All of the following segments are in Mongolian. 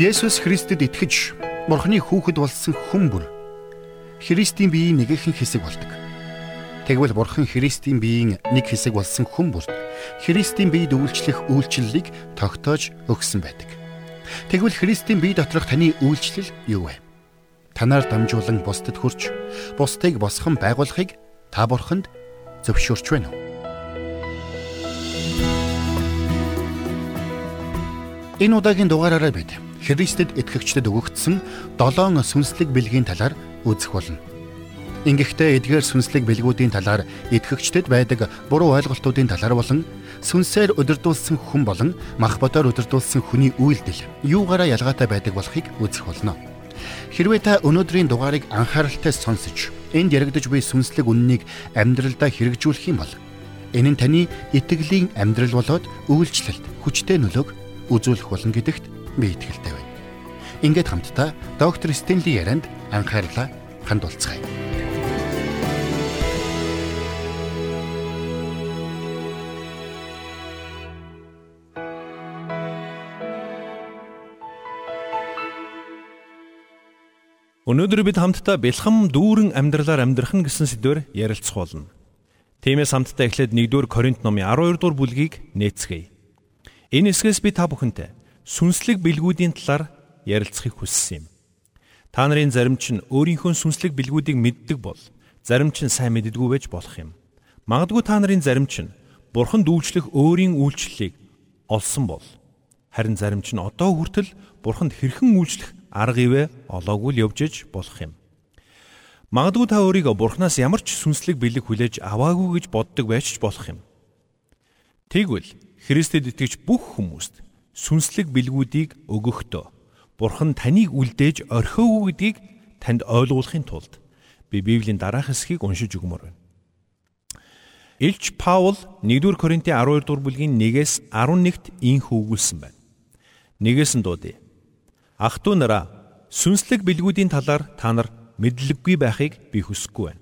Есүс Христэд итгэж Бурхны хүүхэд болсон хүн бүр Христийн биеийн нэгэн хэсэг болдог. Тэгвэл Бурхан Христийн биеийн нэг хэсэг болсон хүн бүрт Христийн биед үйлчлэх үйлчлэлийг тогтоож өгсөн байдаг. Тэгвэл Христийн бие доторх таны үйлчлэл юу вэ? Танаар дамжуулан бусдад хүрч бусдыг босгон байгуулахыг та Бурханд зөвшөөрч байна уу? Энэ удаагийн дугаараараа бид Христэд итгэгчдэд өгөгдсөн 7 сүнслэг бэлгийн талаар үзэх болно. Ингэхдээ эдгээр сүнслэг бэлгүүдийн талаар итгэгчдэд байдаг буруу ойлголтуудын талаар болон сүнсээр удирдуулсан хүн болон мах ботоор удирдуулсан хүний үйлдэл юугаараа ялгаатай байдаг болохыг үзэх болно. Хэрвээ та өнөөдрийн дугаарыг анхааралтай сонсож энд яригдж буй сүнслэг үннийг амьдралдаа хэрэгжүүлэх юм бол энэ нь таны итгэлийн амьдрал болоод үйлчлэлд хүчтэй нөлөөг үзүүлэх болно гэдэгт би итгэлтэй байна. Ингээд хамтдаа доктор Стенли ярианд анхаарлаа хандуулцгаая. Өнөөдөр бид хамтдаа бэлхэм дүүрэн амьдралаар амьдрах нь гэсэн сэдвээр ярилцах болно. Тиймээс хамтдаа эхлээд 1-р Коринт номын 12 дугаар бүлгийг нээцгээе. Энэ хэсгээс би та бүхэнтэй сүнслэг бэлгүүдийн талаар ярилцахыг хүссэн юм. Та нарын зарим нь өөрийнхөө сүнслэг бэлгүүдийг мэддэг бол зарим нь сайн мэддэггүй байж болох юм. Магадгүй та нарын зарим нь бурхан дүүлжлэх өөрийн үйлчлэлийг олсон бол харин зарим нь одоо хүртэл бурханд хэрхэн үйлчлэх арга ивэ олоогүй л явж иж болох юм. Магадгүй та өөрийгөө бурхнаас ямар ч сүнслэг бэлэг хүлээж аваагүй гэж боддог байж ч болох юм. Тэгвэл Христэд итгэж бүх хүмүүст сүнслэг бэлгүүдийг өгөхдөө Бурхан таныг үлдээж орхиогүй гэдгийг танд ойлгуулахын тулд би Библийн дараах хэсгийг уншиж өгмөр байна. Илч Паул 1-р Коринтын 12 дугаар бүлгийн 1-ээс 11-т инх өгүүлсэн байна. Нэгээс нь дуудъя. Ах トゥ нараа сүнслэг бэлгүүдийн талаар та нар мэдлэггүй байхыг би хүсэхгүй байна.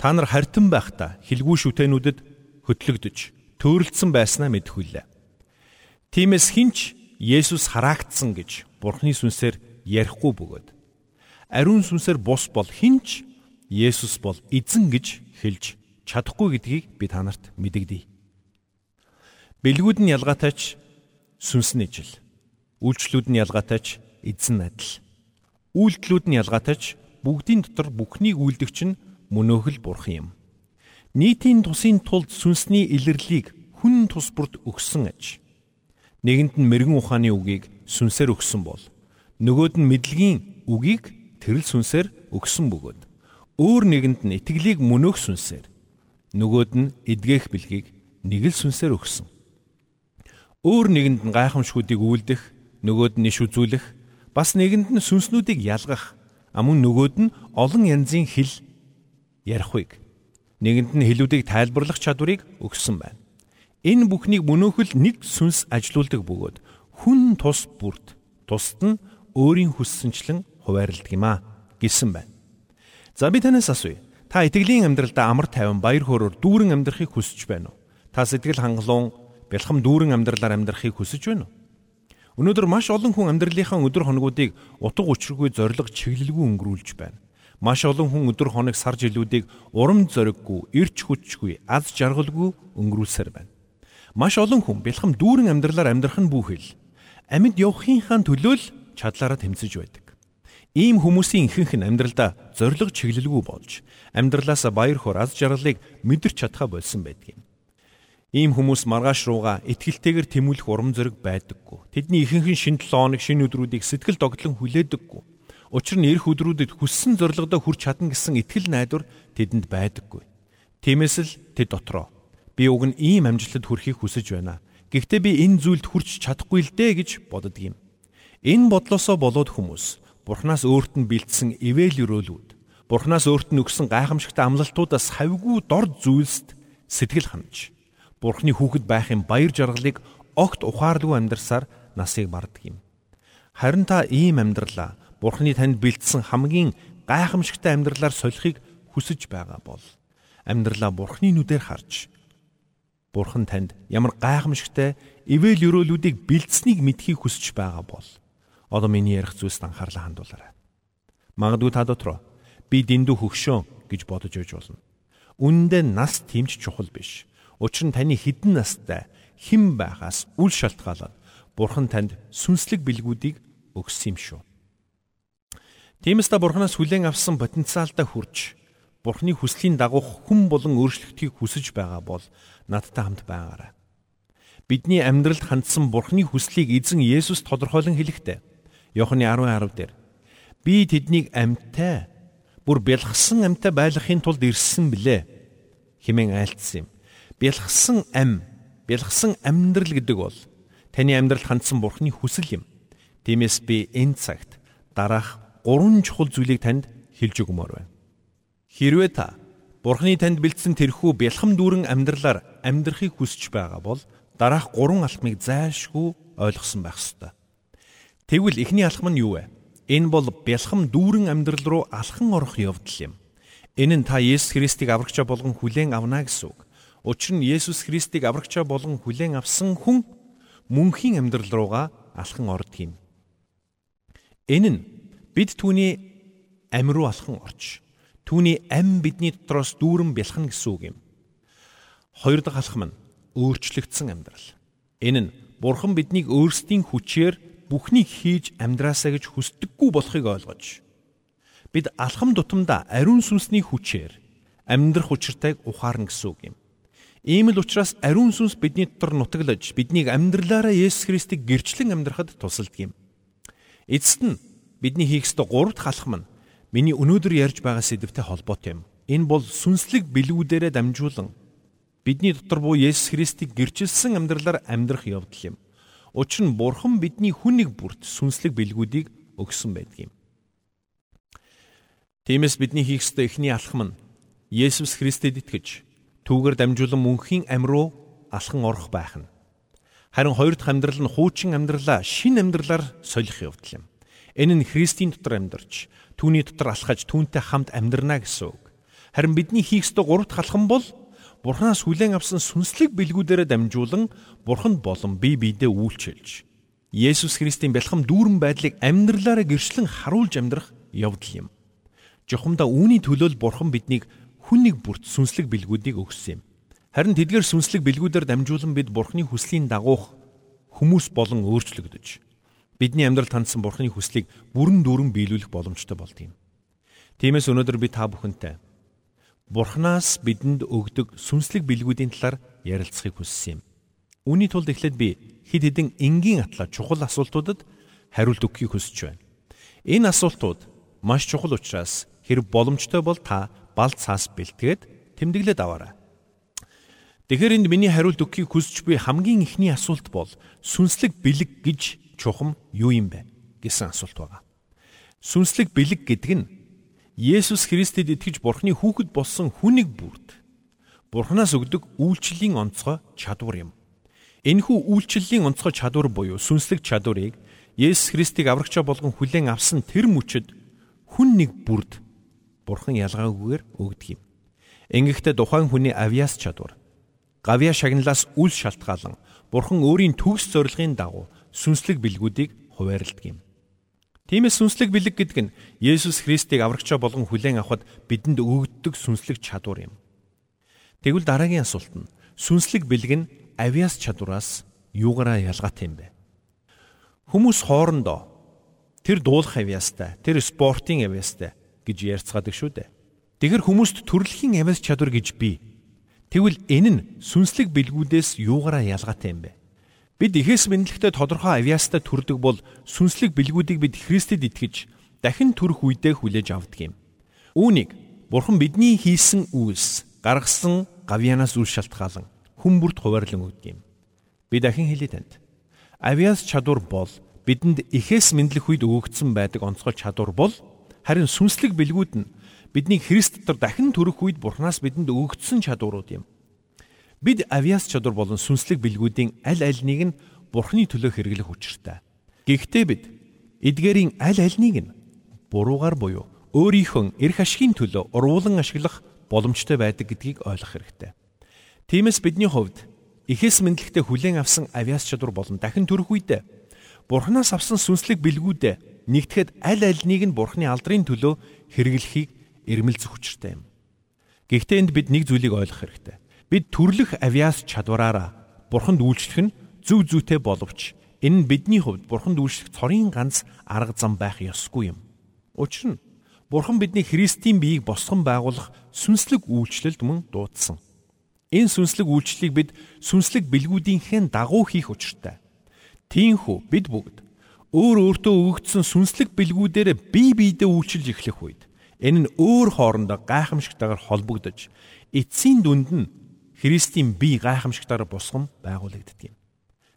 Та нар харьтан байхдаа хилгүү шүтэнүүдэд хөтлөгдөж төөрөлдсөн байснаа мэдхүйлээ. Тиймээс хинч Есүс хараагдсан гэж Бурхны сүнсээр ярихгүй бөгөөд ариун сүнсээр бус бол хинч Есүс бол эзэн гэж хэлж чадахгүй гэдгийг би та нарт мэдэгдэе. Бэлгүүд нь ялгаатайч сүнс нь ижил. Үйлчлүүд нь ялгаатайч эзэн адил. Үйлдэлүүд нь ялгаатайч бүгдийн дотор бүхнийг үйлдэгч нь мөнөөхөл бурхан юм. Нийтийн тусын тулд сүнсний илэрлийг хүн тус бүрт өгсөн аж. Нэгэнд нь мэрэгэн ухааны үгийг сүнсээр өгсөн бол нөгөөд нь мэдлэгийн үгийг тэрл сүнсээр өгсөн бөгөөд өөр нэгэнд нь итгэлийг мөнөөх сүнсээр нөгөөд нь эдгэх бэлгийг нэг л сүнсээр өгсөн. Өөр нэгэнд нь гайхамшгүүдийг үйлдэх, нөгөөд нь иш үзүүлэх, бас нэгэнд нь сүнснүүдийг ялгах, амун нөгөөд нь олон янзын хэл ярихыг нэгэнд нь хэлүүдийг тайлбарлах чадварыг өгсөн байна. Энэ бүхнийг мөнөөхөл нэг сүнс ажилуулдаг бөгөөд хүн тус бүрт тусад нь өөрийн хүссэнчлэн хуваарилдаг юм а гэсэн байна. За би танаас асууя. Та итгэлийн амьдралдаа амар тайван баяр хөөрөөр дүүрэн амьдрахыг хүсэж байна уу? Та сэтгэл хангалуун бэлхэм дүүрэн амьдралаар амьдрахыг хүсэж байна уу? Өнөөдөр маш олон хүн амьдралынхаа өдөр хоногуудыг утга учиргүй зориг чиглэлгүй өнгөрүүлж байна. Маш олон хүн өдөр хоног сар жилүүдийг урам зориггүй, эрч хүчгүй, аз жаргалгүй өнгөрүүлсээр байна. Маш олон хүн бэлхэм дүүрэн амьдралаар амьдрах нь бүхэл амьд явахынхаа төлөө л чадлаараа тэмцэж байдаг. Ийм хүмүүсийн ихэнх нь амьдралдаа зориг чиглэлгүй болж амьдралаас баяр хөөр аз жаргалыг мэдэрч чадхаа болсон байдаг юм. Ийм хүмүүс маргааш руугаа итгэлтэйгээр тэмүүлэх урам зориг байдаггүй. Тэдний ихэнх нь шинэ 7 хоног шинэ өдрүүдийг сэтгэл догтлон хүлээдэггүй. Учир нь эх өдрүүдэд хүссэн зорилгодоо хүрч чадна гэсэн итгэл найдвар тэдэнд байдаггүй. Тиймээс л тэд дотроо Би уг нь ийм амжилтад хүрэхийг хүсэж байна. Гэхдээ би энэ зүйлд хүрч чадахгүй л дээ гэж боддог юм. Энэ бодлосоо болоод хүмүүс Бурханаас өөрт нь бэлдсэн ивэл өрөөлүүд, Бурханаас өөрт нь өгсөн гайхамшигтай амлалтуудаас хавьгүй дор зүйлсд сэтгэл хандж, Бурханы хүүхэд байхын баяр жаргалыг огт ухаарлгүй амьдарсаар насыг бардаг юм. Харин та ийм амьдралаа Бурханы танд бэлдсэн хамгийн гайхамшигтай амьдралаар солихыг хүсэж байгаа бол амьдралаа Бурханы нүдээр харж Бурхан танд ямар гайхамшигтай ивэл өрөөлүүдийг бэлдсэнийг мэдхийг хүсэж байгаа бол Одоо миний ярих зүйлс анхаарлаа хандуулаарай. Магадгүй та дотроо би дэндүү хөгшөө гэж бодож ойж болно. Үүндээ нас тэмч чухал биш. Учир нь таны хідэн настай хэн байхаас үл шалтгаалаад Бурхан танд сүнслэг бэлгүүдийг өгсөн юм шүү. Тиймээс та Бурханаас хүлээн авсан потенциалтай хүрч Бурхны хүслийн дагуух хүн болон өөрчлөгдөхийг хүсэж байгаа бол надтай хамт байгаарай. Бидний амьдралд хандсан Бурхны хүслийг эзэн Есүс тодорхойлон хэлэхдээ Иохны 10:10 дээр би тэднийг амьтай бүр бэлгсэн амьтай байлгахын тулд ирсэн билээ хэмээн айлтсан юм. Бэлгсэн ам, бэлгсэн амьдрал гэдэг бол таны амьдралд хандсан Бурхны хүсэл юм. Тиймээс би энэ цагт дараах гурван чухал зүйлийг танд хэлж өгмөр байна. Хэрвээ та Бурхны танд бэлдсэн тэрхүү бэлхэм дүүрэн амьдралаар амьдрахыг хүсэж байгаа бол дараах гурван алхмыг зайлшгүй ойлгосон байх ёстой. Тэгвэл эхний алхам нь юу вэ? Энэ бол бэлхэм дүүрэн амьдрал руу алхан орох явдал юм. Энэ нь та Есүс Христийг аврагчаа болгон хүлээн авна гэсэн үг. Учир нь Есүс Христийг аврагчаа болгон хүлээн авсан хүн мөнхийн амьдрал руугаа алхан ордог юм. Энэ нь бид түүний амь руу алхан орч түүний амь бидний дотроос дүүрэн бэлхэнэ гэсэн үг юм. Хоёр дахь алхам нь өөрчлөгдсөн амьдрал. Энэ нь Бурхан биднийг өөрсдийн хүчээр бүхнийг хийж амьдраасаа гэж хүсдэггүй болохыг ойлгож бид алхам тутамдаа ариун сүнсний хүчээр амьдрах учиртайг ухаарна гэсэн үг юм. Ийм л учраас ариун сүнс бидний дотор нутаглаж биднийг амьдралаараа Есүс Христийг гэрчлэн амьдрахад тусалдаг юм. Эцэст нь бидний хийх ёстой гурав дахь алхам нь миний өнөөдөр ярьж байгаа сэдвтэй холбоотой юм. Энэ бол сүнслэг бэлгүүдээрээ дамжуулан бидний дотор буу Есүс Христийг гэрчилсэн амьдралаар амьдрах явдал юм. Учир нь Бурхан бидний хүнийг бүрт сүнслэг бэлгүүдийг өгсөн байдаг юм. Тиймээс бидний хийх ёстой эхний алхам нь Есүс Христэд итгэж түүгээр дамжуулан мөнхийн амь руу алхан орох байх нь. Харин хоёр дахь амьдрал нь хуучин амьдралаа шин амьдралаар солих явдал юм. Энэ нь Христийн дотор амьдарч түүний дотор алхаж түүнтэй хамт амьдрна гэсэн үг. Харин бидний хийх ёстой гурав дахь алхам бол Бурханаас хүлээн авсан сүнслэг бэлгүүдээрээ дамжуулан Бурханд болон бие биедээ үйлчилж Есүс Христийн бэлхэм дүүрэн байдлыг амьдралаараа гэрчлэн харуулж амьдрах явдал юм. Жохомдоо үүний төлөө Бурхан биднийг хүн нэг бүрт сүнслэг бэлгүүдийг өгсөн юм. Харин тэдгээр сүнслэг бэлгүүдээр дамжуулан бид Бурханы хүслийн дагуух хүмүүс болон өөрчлөгдөж бидний амьдралд хандсан Бурханы хүслийг бүрэн дүүрэн биелүүлэх боломжтой болд юм. Тиймээс өнөөдөр би та бүхэнтэй Бурханаас бидэнд өгдөг сүнслэг бэлгүүдийн талаар ярилцахыг хүссэн юм. Үүний тулд эхлээд би хэд хэдэн энгийн атлаа чухал асуултуудад хариулт өгөхийг хүсэж байна. Энэ асуултууд маш чухал учраас хэрэг боломжтой бол та бал цаас бэлтгээд тэмдэглээд аваарай. Тэгэхээр энд миний хариулт өгөхийг хүсэж буй хамгийн ихний асуулт бол сүнслэг бэлэг гэж чухам юу юм бэ гэсэн асуулт байна. Сүнслэг бэлэг гэдэг нь Есүс Христэд итгэж Бурхны хүүхэд болсон хүнийг бүрд Бурханаас өгдөг үйлчлэлийн онцгой чадвар юм. Энэхүү үйлчлэлийн онцгой чадвар буюу сүнслэг чадварыг Есүс Христийг аврагчаа болгон хүлээн авсан тэр мөчөд хүн нэг бүрд Бурхан ялгаагүйгээр өгдөг юм. Ингэхдээ тухайн хүний авьяас чадвар гавья шагналаас үл шалтгаалan Бурхан өөрийн төгс зорилгын дагуу сүнслэг бэлгүүдийг хуваарилдаг юм. Тиймээс сүнслэг бэлэг гэдэг нь Есүс Христийг аврагчаа болгон хүлээн авахд бидэнд өгөгддөг сүнслэг чадвар юм. Тэгвэл дараагийн асуулт нь сүнслэг бэлэг нь авиас чадвараас юугаараа ялгаатай юм бэ? Хүмүүс хоорондоо тэр дуулах авиастай, тэр спортын авиастай гэж ярьцгаадаг шүү дээ. Тэгэхэр хүмүүст төрөлхийн авиас чадвар гэж бий. Тэгвэл энэ нь сүнслэг бэлгүүдээс юугаараа ялгаатай юм бэ? Бид ихээс мэдлэгтэй тодорхой авьяастай төрдөг бол сүнслэг бэлгүүдийг бид Христэд итгэж дахин төрөх үедээ хүлээж авдаг юм. Үүнийг Бурхан бидний хийсэн үйлс гаргасан гавьянаас үл шалтгаалan хүмүүрт хуваарлан өгдөг юм. Би дахин хэлье танд. Авьяас чадвар бол бидэнд ихээс мэдлэх үед өгөгдсөн байдаг онцгой чадвар бол харин сүнслэг бэлгүүд нь бидний Христ дотор дахин төрөх үед Бурханаас бидэнд өгөгдсөн чадварууд юм. Бид авиас чадвар болон сүнслэг бэлгүүдийн аль альнийг нь Бурхны төлөө хэрэглэх учиртай. Гэхдээ бид эдгээрийн аль альнийг нь буруугаар буюу өөрийнхөө эрх ашигын төлөө урвуулан ашиглах боломжтой байдаг гэдгийг ойлгох хэрэгтэй. Тиймээс бидний хувьд ихээс мэдлэгтэй хүлээн авсан авиас чадвар болон дахин төрөх үедээ Бурханаас авсан сүнслэг бэлгүүдээ нэгтгэхэд аль альнийг нь Бурханы алдрын төлөө хэрэглэхийг эрмэлзэх учиртай юм. Гэхдээ энд бид нэг зүйлийг ойлгох хэрэгтэй. Бид төрлөх авиас чадвараараа Бурханд үйлчлэх нь зөв зүйтэй боловч энэ нь бидний хувьд Бурханд үйлчлэх цорын ганц арга зам байх ёсгүй юм. Учир нь Бурхан бидний Христийн биеийг босгон байгуулах сүнслэг үйлчлэлд мөн дуудсан. Энэ сүнслэг үйлчлэлийг бид сүнслэг бэлгүүдийнхээ дагуу хийх учиртай. Тиймээс бид бүгд өөр өөртөө өгөгдсөн сүнслэг бэлгүүдээр бие биедээ үйлчилж эхлэх үед энэ нь өөр хоорондоо гайхамшигтайгаар холбогдож эцсийн дүнд нь Христийн бие гайхамшигтайгаар босгон байгуулагддаг юм.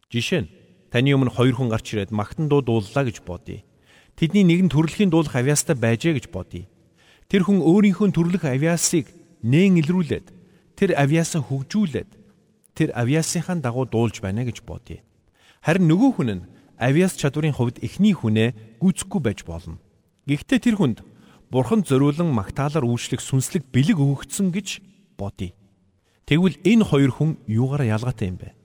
Жишээ нь таны өмнө хоёр хүн гарч ирээд магтан дуу дууллаа гэж бодъё. Тэдний нэг нь төрөлхийн дуулах авиастай байжээ гэж бодъё. Тэр хүн өөрийнхөө төрлөх авиасыг нээн илрүүлээд тэр авиасаа хөгжүүлээд тэр авиасынхаа дагуу дуулж байна гэж бодъё. Харин нөгөө хүн нь авиас чадварын хувьд эхний хүнээ гүйцэхгүй байж болно. Гэхдээ тэр хүнд бурханд зориулан магтаалаар үйлчлэх сүнслэг бэлэг өгөгдсөн гэж бодъё. Тэгвэл энэ хоёр хүн юугаар ялгаатай юм бэ?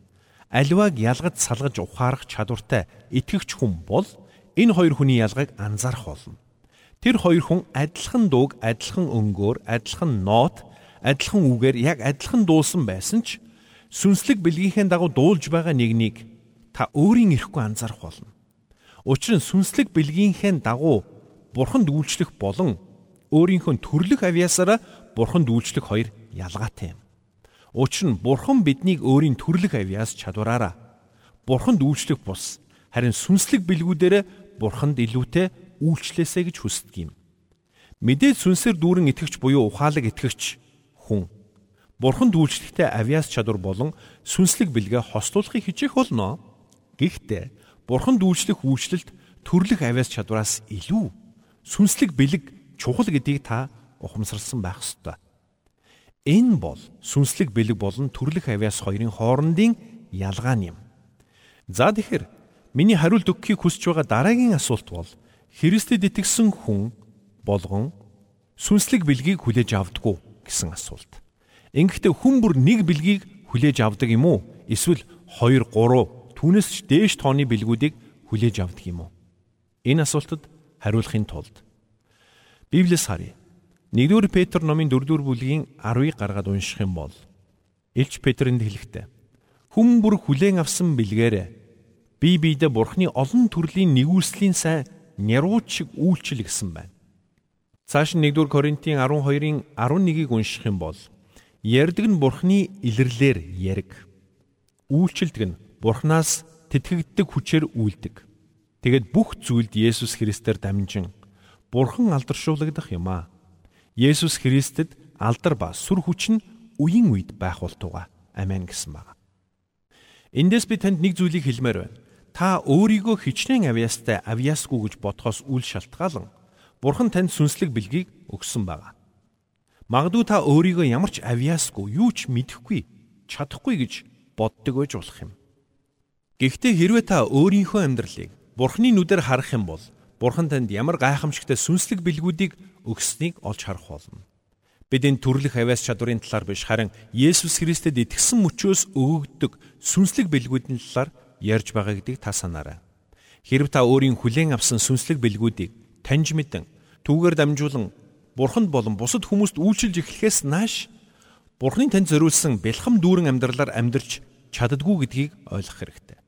Аливааг ялгаж салгаж ухаарах чадвартай итгэгч хүн бол энэ хоёр хүний ялгааг анзаарах болно. Тэр хоёр хүн адилхан дууг адилхан өнгөөр, адилхан ноот, адилхан үгээр яг адилхан дуулсан байсан ч сүнслэг бэлгийнхээ дагуу дуулж байгаа нэгнийг та өөрийн ирэхгүй анзаарах болно. Учир нь сүнслэг бэлгийнхээ дагуу бурханд үйлчлэх болон өөрийнхөө төрлөх авьяасаараа бурханд үйлчлэх хоёр ялгаатай юм. Учир нь Бурхан биднийг өөрийн төрлөх авьяас чадвараараа Бурханд үйлчлэх бус харин сүнслэг бэлгүүдээр Бурханд илүүтэй үйлчлээсэ гэж хүсдэг юм. Мэдээд сүнсээр дүүрэн итгэгч буюу ухаалаг итгэгч хүн Бурханд үйлчлэхдээ авьяас чадвар болон сүнслэг бэлгээ хослуулахыг хичээх болно. Гэхдээ Бурханд үйлчлэх үйлчлэлт төрлөх авьяас чадвараас илүү сүнслэг бэлэг чухал гэдгийг та ухамсарласан байх ёстой. Энэ бол сүнслэг бэлэг болон төрлөх авиас хоёрын хоорондын ялгаа юм. За тэгэхээр миний хариулт өгөхийг хүсэж байгаа дараагийн асуулт бол Христэд итгэсэн хүн болгон сүнслэг бэлгийг хүлээж авдаггүй гэсэн асуулт. Ингэхдээ хүн бүр нэг бэлгийг хүлээж авдаг юм уу? Эсвэл 2 3 түүнээс ч дээш тооны бэлгүүдийг хүлээж авдаг юм уу? Энэ асуултад хариулахын тулд Библиэс харъя. 1-р Петр номын 4-р бүлгийн 10-ыг гаргаад унших юм бол Илч Петрэнд хэлэхдээ Хүн бүр хүлээн авсан бэлгээр бие биедээ Бурхны олон төрлийн нэгүслийн сайн нярууч үйлчил гэсэн байна. Цааш нь 1-р Коринтын 12-ын 11-ийг унших юм бол ярддаг нь Бурхны илэрлэр яриг. Үйлчилдэг нь Бурхнаас тэтгэгддэг хүчээр үйлдэг. Тэгэд бүх зүйлд Есүс Христээр дамжин Бурхан алдаршуулгадах юм аа. Есүс Христэд алдар ба сүр хүч нь үеийн үед байх болтугай. Амен гэсэн байна. Эндээс би танд нэг зүйлийг хэлмээр байна. Та өөрийгөө хичнээн авьяастай авьяасгүй гэж бодхоос үл шалтгаалan Бурхан танд сүнслэг бэлгийг өгсөн байна. Магадгүй та өөрийгөө ямар ч авьяасгүй, юу ч мэдэхгүй, чадахгүй гэж боддог байж болох юм. Гэхдээ хэрвээ та өөрийнхөө амьдралыг Бурханы нүдээр харах юм бол Бурхан танд ямар гайхамшигтай сүнслэг бэлгүүдийг өгснийг олж харах болно. Бид энэ төрлөх авяас чадварын талаар биш харин Есүс Христэд итгэсэн мөчөөс өгөгддөг сүнслэг бэлгүүдийн талаар ярьж байгаа гэдгийг та санаарай. Хэрв та өөрийн хүлээн авсан сүнслэг бэлгүүдийг таньж мэдэн түүгээр дамжуулан Бурханд болон бусад хүмүүст үйлчилж эхлэхээс нааш Бурхны танд зориулсан бэлхам дүүрэн амьдралаар амьдрч чаддгүй гэдгийг ойлгох хэрэгтэй.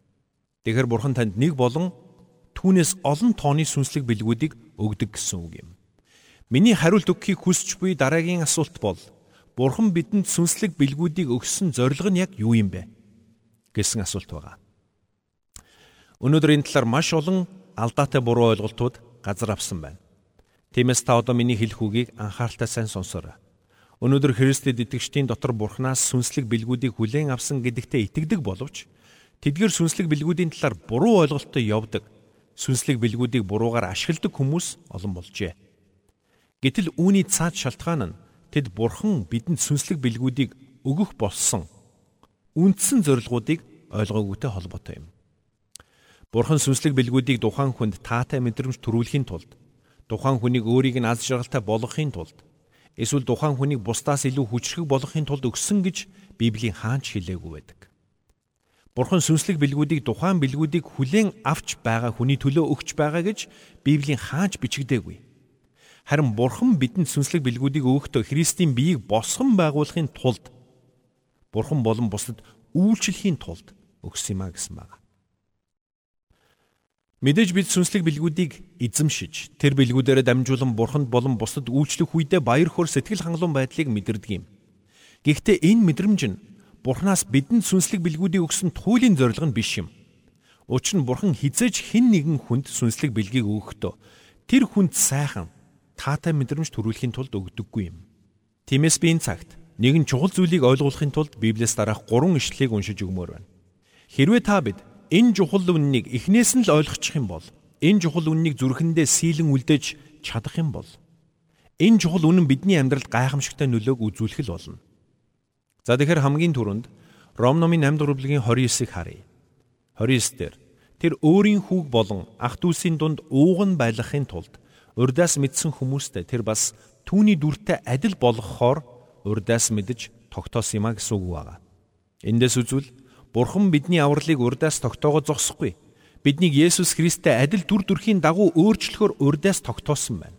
Тэгэхээр Бурхан танд нэг болон түүнээс олон тооны сүнслэг бэлгүүдийг өгдөг гэсэн үг юм. Миний хариулт өгөхийг хүсч буй дараагийн асуулт бол Бурхан бидэнд сүнслэг бэлгүүдийг өгсөн зорилго нь яг юу юм бэ гэсэн асуулт байгаа. Өнөөдөр энэ талаар маш олон алдаатай буруу ойлголтууд газар авсан байна. Тиймээс та одоо миний хэлэх үгийг анхааралтай сайн сонсоорой. Өнөөдөр Христэд итгэгчдийн дотор Бурханаас сүнслэг бэлгүүдийг хүлээн авсан гэдэгтээ итгэдэг боловч тэдгээр сүнслэг бэлгүүдийн талаар буруу ойлголттой явдаг, сүнслэг бэлгүүдийг буруугаар ашигладаг хүмүүс олон болжээ. Гэтэл үүний цаад шалтгаан нь тэд бурхан бидэнд сүнслэг бэлгүүдийг өгөх болсон үндсэн зорилгоодыг ойлгоогүйтэй холбоотой юм. Бурхан сүнслэг бэлгүүдийг тухайн хүнд таатай мэдрэмж төрүүлэхийн тулд тухайн хүнийг өөрийг нь аз жаргалтай болгохын тулд эсвэл тухайн хүнийг бусдаас илүү хүчрэг болгохын тулд өгсөн гэж Библийн хаанч хэлээгүй байдаг. Бурхан сүнслэг бэлгүүдийг тухайн бэлгүүдийг хүлээн авч байгаа хүний төлөө өгч байгаа гэж Библийн хааж бичигдээгүй. Харин Бурхан бидэнд сүнслэг бэлгүүдийг өгөхдөө Христийн биеийг босгон байгуулахын тулд Бурхан болон бусдад үйлчлэхийн тулд өгсөн юм а гэсэн байна. Мэдээж бид сүнслэг бэлгүүдийг эзэмшиж, тэр бэлгүүдээр дамжуулан Бурханд болон бусдад үйлчлэх үедээ баяр хөөр сэтгэл хангалуун байдлыг мэдэрдэг юм. Гэхдээ энэ мэдрэмж нь Бурханаас бидэнд сүнслэг бэлгүүдийг өгсөн туйлын зорилго нь биш юм. Учир нь Бурхан хизээж хэн нэгэн хүнд сүнслэг бэлгийг өгөхдөө тэр хүнд сайхан таатай мэдрэмж төрүүлэхийн тулд өгдөггүй юм. Тиймээс би энэ цагт нэгэн чухал зүйлийг ойлгуулахын тулд Библиэс дараах гурван ишлэлийг уншиж өгмөр байна. Хэрвээ та бид энэ чухал үннийг эхнээс нь л ойлгочих юм бол энэ чухал үннийг зүрхэндээ сийлэн үлдээж чадах юм бол энэ чухал үнэн бидний амьдралд гайхамшигтай нөлөөг үзүүлэх л болно. За тэгэхээр хамгийн түрүүнд Ром номын 8 дугаар бүлгийн 29-ыг харъя. 29 дээр тэр өөрийн хүүг болон ах дүүсийн дунд ууган байлгахын тулд урдаас мэдсэн хүмүүстэй тэр бас түүний дүртэй адил болгохоор урдаас мэдж тогтоосон юм а гэсэн үг байна. Эндээс үзвэл Бурхан бидний авралыг урдаас тогтоогоо зогсохгүй. Биднийг Есүс Христтэй адил дүр төрхийн дагуу өөрчлөхөөр урдаас тогтоосон байна.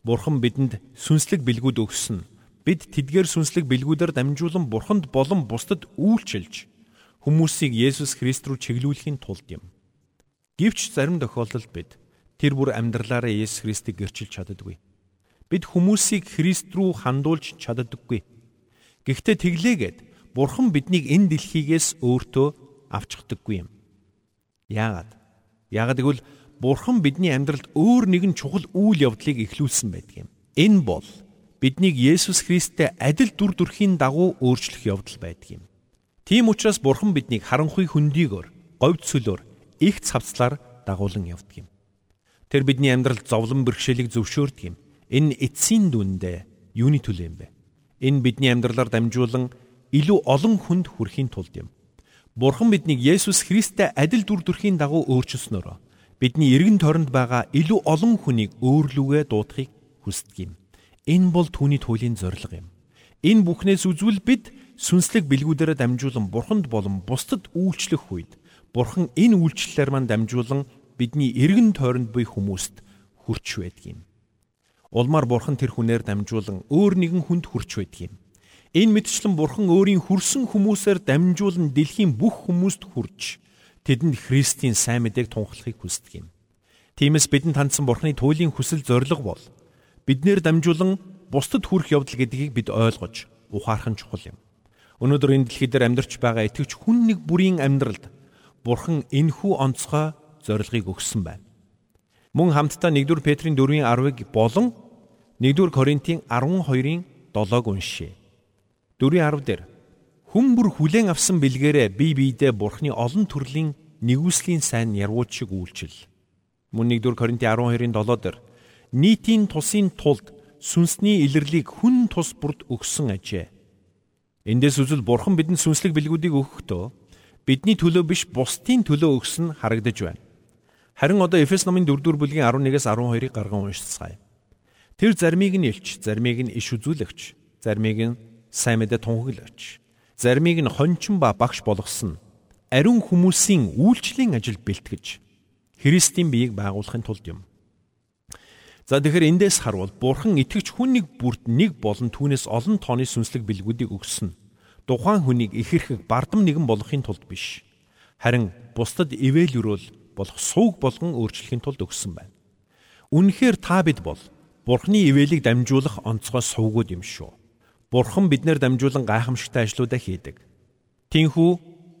Бурхан бидэнд сүнслэг бэлгүүд өгсөн бид тэдгээр сүнслэг бэлгүүдээр дамжуулан бурханд болон бусдад үйлчилж хүмүүсийг Есүс Христ рүү чиглүүлэхийн тулд юм. Гэвч зарим тохиолдолд бид тэр бүр амьдралаараа Есүс Христийг гэрчилж чаддаггүй. Бид хүмүүсийг Христ рүү хандуулж чаддаггүй. Гэхдээ тэглээгээд Бурхан биднийг энэ дэлхийгээс өөртөө авчхдаггүй юм. Яагаад? Яагаад гэвэл Бурхан бидний амьдралд өөр нэгэн чухал үйл явдлыг эхлүүлсэн байдаг юм. Энэ бол биднийг Есүс Христтэй адил дүр төрхийн дагуу өөрчлөх явдал байдаг юм. Тийм учраас Бурхан биднийг харанхуй хөндийгөөр, говьд сүлөөр, их цавцлаар дагуулan явдаг юм. Тэр бидний амьдралд зовлон бэрхшээлийг зөвшөөрдөг юм. Энэ эцсийн дүндээ юуны төлөө юм бэ? Энэ бидний амьдралаар дамжуулан илүү олон хүнд хүрэхийн тулд юм. Бурхан биднийг Есүс Христтэй адил дүр төрхийн дагуу өөрчилснөөрөө бидний эргэн тойронд байгаа илүү олон хүнийг өөрлөгөө дуудахыг хүсдэг юм. Энэ бол түүний туйлын зорилго юм. Энэ бүхнээс үзвэл бид сүнслэг бэлгүүдээр дамжуулан бурханд болон бусдад үйлчлэх үед бурхан энэ үйлчлэлээр мань дамжуулан бидний эргэн тойронд буй хүмүүст хүрч байдаг юм. Улмаар бурхан тэр хүнээр дамжуулан өөр нэгэн хүнд хүрч байдаг юм. Энэ мэдчлэн бурхан өөрийн хүрсэн хүмүүсээр дамжуулан дэлхийн бүх хүмүүст хүрч тэдэнд Христийн сайн мэдээг тунхаглахыг хүсдэг юм. Тиймээс бидэнд хандсан бурханы туйлын хүсэл зориг бол биднэр дамжуулан бусдад хүрэх явдал гэдгийг бид ойлгож ухаарах нь чухал юм. Өнөөдөр энэ дэлхий дээр амьдарч байгаа итгэвч хүн нэг бүрийн амьдралд Бурхан энхүү онцгой зорилгыг өгсөн байна. Мөн хамтдаа 1-р Петрийн 4-ийн 10-ыг болон 1-р Коринтын 12-ийн 7-г уншъя. 4-ийн 10 дээр хүн бүр хүлээн авсан бэлгээрээ бие биедээ Бурханы олон төрлийн нэгүслийн сайн ярвууд шиг үйлчил. Мөн 1-р Коринтын 12-ийн 7 дээр нийтийн тусын тулд сүнсний илэрлийг хүн тус бүрд өгсөн ажээ. Эндээс үзэл бурхан бидэнд сүнслэг бэлгүүдийг өгөхдөө бидний төлөө биш бусдын төлөө өгсөн харагдаж байна. Харин одоо Эфес номын 4-р бүлгийн 11-ээс 12-ыг гарган уншицгаая. Тэр заримыг нь илч, заримыг нь иш үзүүлэгч, заримыг нь сайн мэдээ тунхаглагч, заримыг нь хончин ба багш болгосон ариун хүмүүсийн үйлчлэлийн ажил бэлтгэж Христийн биеийг байгуулахын тулд юм. За тэгэхээр эндээс харвал Бурхан итгэж хүн нэг бүрд нэг болон түүнээс олон тооны сүнслэг бэлгүүдийг өгсөн. Тухайн хүнийг ихэрхэг бардам нэгэн болгохын тулд биш. Харин бусдад ивэл өрөөл болох сууг болгон өөрчлөхийн тулд өгсөн байна. Үнэхээр та бид бол Бурханы ивэлийг дамжуулах онцгой сувгууд юм шүү. Бурхан биднэр дамжуулан гайхамшигтай ажлуудаа хийдэг. Тинхүү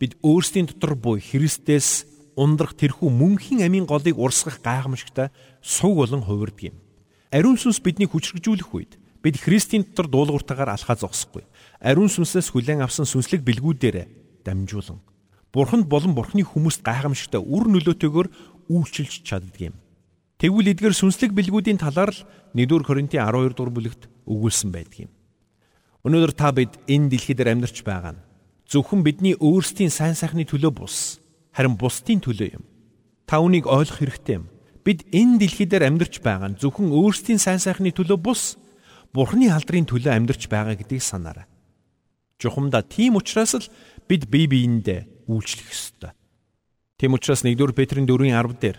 бид өөрсдийн дотор буй Христээс ундрах тэрхүү мөнхийн амийн голыг урсгах гайхамшигтай суг болон хувирдаг юм. Ариун сүнс биднийг хүчрхжүүлэх үед бид Христийн дотор дуулууртаагаар алхаа зогсохгүй. Ариун сүнсээс хүлээн авсан сүнслэг бэлгүүдээр дамжуулан Бурханд болон Бурханы хүмүүст гайхамшигтай үр нөлөөтэйгээр үйлчилж чаддаг юм. Тэгвэл эдгээр сүнслэг бэлгүүдийн талаар л 1-р Коринтын 12 дугаар бүлэгт өгүүлсэн байдаг юм. Өнөөдөр та бид энэ дэлхий дээр амьдарч байгаа нь зөвхөн бидний өөрсдийн сайн сайхны төлөө бус харин бусдын төлөө юм. Та үнийг ойлгох хэрэгтэй юм. Бид энэ дэлхий дээр амьдарч байгаа нь зөвхөн өөрсдийн сайн сайхны төлөө бус Бурхны халдрын төлөө амьдарч байгаа гэдгийг санаарай. Жухамдаа тийм учраас л бид бие биендээ үйлчлэх ёстой. Тэм учраас 1-р Петрийн 4-ийн 10 дээр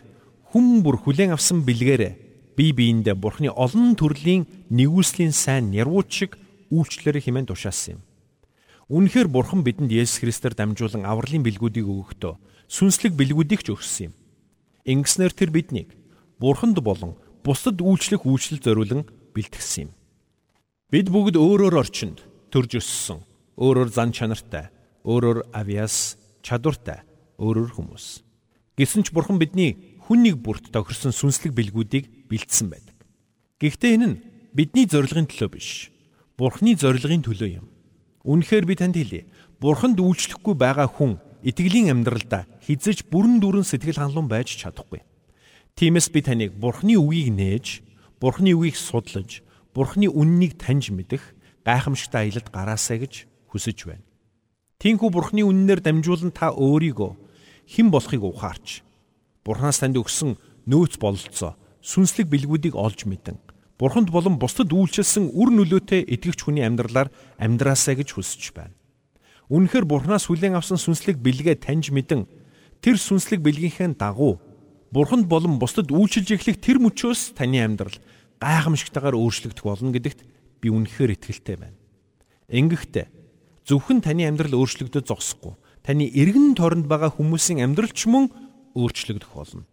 хүм бүр хүлээн авсан бэлгээрээ бие биендээ Бурхны олон төрлийн нэгүслийн сайн нэрвууч шиг үйлчлэрэ хэмээн тушаасан юм. Үнэхээр Бурхан бидэнд Есүс Христээр дамжуулан авралын бэлгүүдийг өгөхдөө сүнслэг бэлгүүдийг ч өгсөн юм. Ингэснээр тэр биднийг Бурханд болон бусдад үйлчлэх үйлчлэл зориулан бэлтгэсэн юм. Бид бүгд өөрөөр орчинд төрж өссөн, өөрөөр зан чанартай, өөрөөр авиас чадвартай, өөрөөр хүмүүс. Гэсэн ч Бурхан бидний хүн нэг бүрт тохирсон сүнслэг бэлгүүдийг бэлдсэн байдаг. Гэхдээ энэ нь бидний зорилгын төлөө биш. Бурханы зорилгын төлөө юм. Үнэхээр би танд хэлье. Бурханд үйлчлэхгүй байгаа хүн итгэлийн амьдралдаа хизэж бүрэн дүрэн сэтгэл хангалуун байж чадахгүй. Тиймээс би таныг Бурханы үгийг нээж, Бурханы үгийг судлаж, Бурханы үннийг таньж мэдэх гайхамшигтай аялалд гараасай гэж хүсэж байна. Тинхүү Бурханы үннээр дамжуулан та өөрийгөө хэн болохыг ухаарч Бурханаас танд өгсөн нөөц бололцоо сүнслэг бэлгүүдийг олж мэдэн Бурханд болон бусдад үйлчилсэн үр нөлөөтэй итгэгч хүний амьдралаар амьдраасай гэж хүсэж байна. Үнэхээр Бурханаас хүлээн авсан сүнслэг бэлгээ таньж мэдэн тэр сүнслэг бэлгийнхээ дагуу Бурханд болон бусдад үйлчилж эхлэх тэр мөчөөс таны амьдрал гайхамшигтайгаар өөрчлөгдөх болно гэдэгт би үнэхээр итгэлтэй байна. Ингэхдээ зөвхөн таны амьдрал өөрчлөгдөж зогсохгүй таны эргэн тойронд байгаа хүмүүсийн амьдрал ч мөн өөрчлөгдөх болно.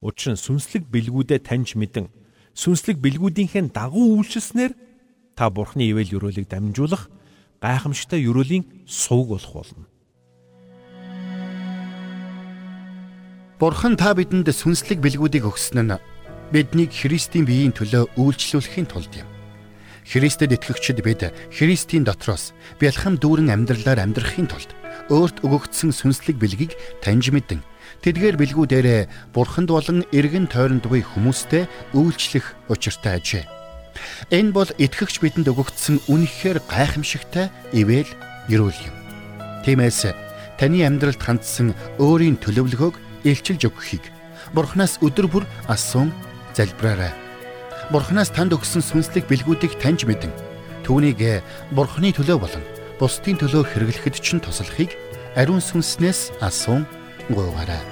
Учир нь сүнслэг бэлгүүдээ таньж мэдэн сүнслэг бэлгүүдийнхээ дагуу үйлчлснээр та бурхны ивэл өрөөлийг дамжуулах гайхамшигтай өрөөлийн сувг болох болно. Бурхан та бидэнд сүнслэг бэлгүүдийг өгсөн нь биднийг Христийн биеийн төлөө үйлчлүүлэхийн тулд юм. Христэд итгэгчид бид Христийн дотроос бэлхэм дүүрэн амьдралаар амьдрахын тулд өөрт өгөгдсөн сүнслэг бэлгийг таньж мэдэн тэдгээр бэлгүүдээр бурханд болон эргэн тойронд буй хүмүүстэй үйлчлэх учиртай ажээ. Энэ бол итгэгч бидэнд өгөгдсөн үнэхээр гайхамшигтай ивэл ерөөл юм. Тиймээс таны амьдралд хандсан өөрийн төлөвлөгөөг илчилж өгөхийг Бурханаас өдөр бүр асуун залбираарай. Бурханаас танд өгсөн сүнслэг бэлгүүдийг таньж мэдэн түүнийг Бурханы төлөө болон бусдын төлөө хэрэглэхэд ч туслахыг ариун сүнснээс асуун гуйгаарай.